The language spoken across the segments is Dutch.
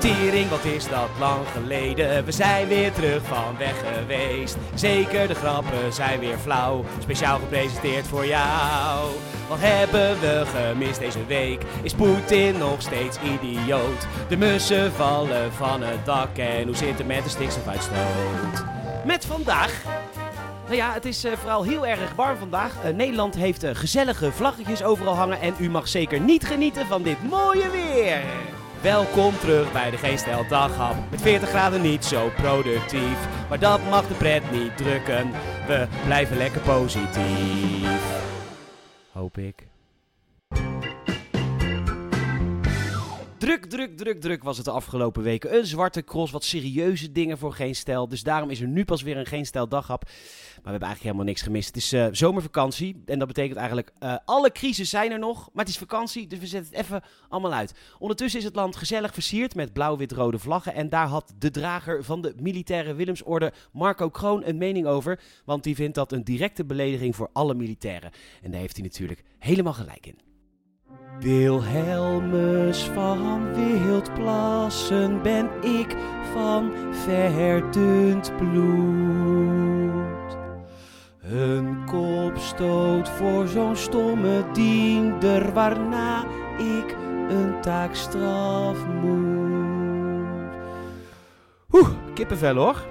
Tering, wat is dat lang geleden? We zijn weer terug van weg geweest. Zeker, de grappen zijn weer flauw. Speciaal gepresenteerd voor jou. Wat hebben we gemist deze week? Is Poetin nog steeds idioot? De mussen vallen van het dak en hoe zit het met de stikstofuitstoot? Met vandaag nou ja, het is uh, vooral heel erg warm vandaag. Uh, Nederland heeft uh, gezellige vlaggetjes overal hangen en u mag zeker niet genieten van dit mooie weer. Welkom terug bij de Geen Stijl Daghap. Met 40 graden niet zo productief. Maar dat mag de pret niet drukken. We blijven lekker positief. Hoop ik. Druk, druk, druk, druk was het de afgelopen weken. Een zwarte cross, wat serieuze dingen voor Geen Stijl. Dus daarom is er nu pas weer een Geen Stijl Daghap. Maar we hebben eigenlijk helemaal niks gemist. Het is uh, zomervakantie en dat betekent eigenlijk uh, alle crises zijn er nog. Maar het is vakantie, dus we zetten het even allemaal uit. Ondertussen is het land gezellig versierd met blauw-wit-rode vlaggen. En daar had de drager van de militaire Willemsorde, Marco Kroon, een mening over. Want die vindt dat een directe belediging voor alle militairen. En daar heeft hij natuurlijk helemaal gelijk in. Wilhelmus van Wildplassen ben ik van verdund bloed. Een kopstoot voor zo'n stomme diender waarna ik een taakstraf moet. Oeh, kippenvel hoor.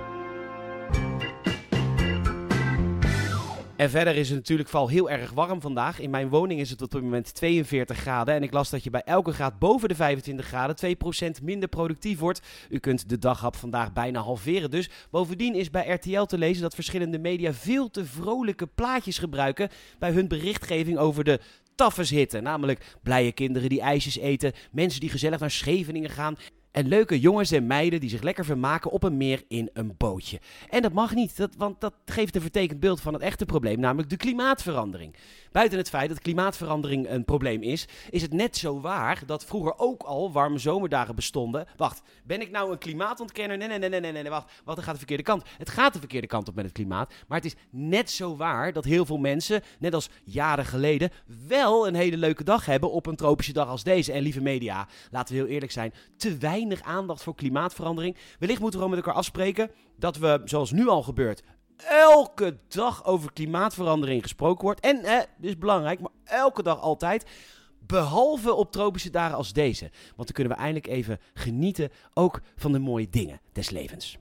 En verder is het natuurlijk vooral heel erg warm vandaag. In mijn woning is het op dit moment 42 graden. En ik las dat je bij elke graad boven de 25 graden 2% minder productief wordt. U kunt de daghap vandaag bijna halveren dus. Bovendien is bij RTL te lezen dat verschillende media veel te vrolijke plaatjes gebruiken bij hun berichtgeving over de taffeshitte. Namelijk blije kinderen die ijsjes eten, mensen die gezellig naar Scheveningen gaan en leuke jongens en meiden die zich lekker vermaken op een meer in een bootje. En dat mag niet, dat, want dat geeft een vertekend beeld van het echte probleem, namelijk de klimaatverandering. Buiten het feit dat klimaatverandering een probleem is, is het net zo waar dat vroeger ook al warme zomerdagen bestonden. Wacht, ben ik nou een klimaatontkenner? Nee, nee, nee, nee, nee, nee, wacht. Dat gaat de verkeerde kant. Het gaat de verkeerde kant op met het klimaat. Maar het is net zo waar dat heel veel mensen, net als jaren geleden, wel een hele leuke dag hebben op een tropische dag als deze. En lieve media, laten we heel eerlijk zijn, te weinig aandacht voor klimaatverandering. Wellicht moeten we gewoon met elkaar afspreken dat we, zoals nu al gebeurt, elke dag over klimaatverandering gesproken wordt. En, eh, dit is belangrijk, maar elke dag altijd. Behalve op tropische dagen als deze. Want dan kunnen we eindelijk even genieten ook van de mooie dingen des levens.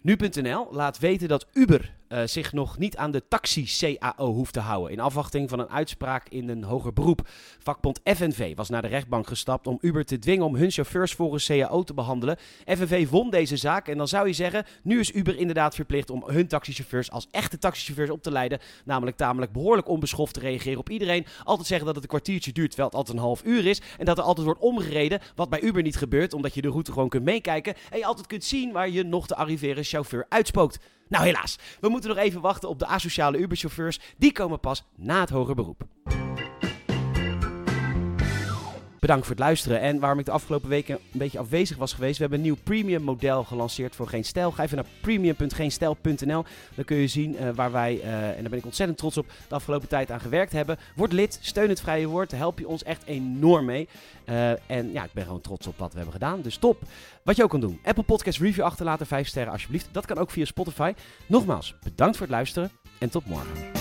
Nu.nl laat weten dat Uber uh, zich nog niet aan de taxi-CAO hoeft te houden. In afwachting van een uitspraak in een hoger beroep. Vakbond FNV was naar de rechtbank gestapt om Uber te dwingen om hun chauffeurs volgens CAO te behandelen. FNV won deze zaak en dan zou je zeggen, nu is Uber inderdaad verplicht om hun taxichauffeurs als echte taxichauffeurs op te leiden. Namelijk tamelijk behoorlijk onbeschoft te reageren op iedereen. Altijd zeggen dat het een kwartiertje duurt terwijl het altijd een half uur is. En dat er altijd wordt omgereden, wat bij Uber niet gebeurt, omdat je de route gewoon kunt meekijken. En je altijd kunt zien waar je nog te arriveren chauffeur uitspookt. Nou helaas, we moeten nog even wachten op de asociale Uber-chauffeurs. Die komen pas na het hoger beroep. Bedankt voor het luisteren. En waarom ik de afgelopen weken een beetje afwezig was geweest. We hebben een nieuw premium model gelanceerd voor Geen Stijl. Ga even naar premium.geenstijl.nl. Dan kun je zien uh, waar wij, uh, en daar ben ik ontzettend trots op, de afgelopen tijd aan gewerkt hebben. Word lid, steun het vrije woord. Help je ons echt enorm mee. Uh, en ja, ik ben gewoon trots op wat we hebben gedaan. Dus top. Wat je ook kan doen. Apple Podcast Review achterlaten. 5 sterren alsjeblieft. Dat kan ook via Spotify. Nogmaals, bedankt voor het luisteren. En tot morgen.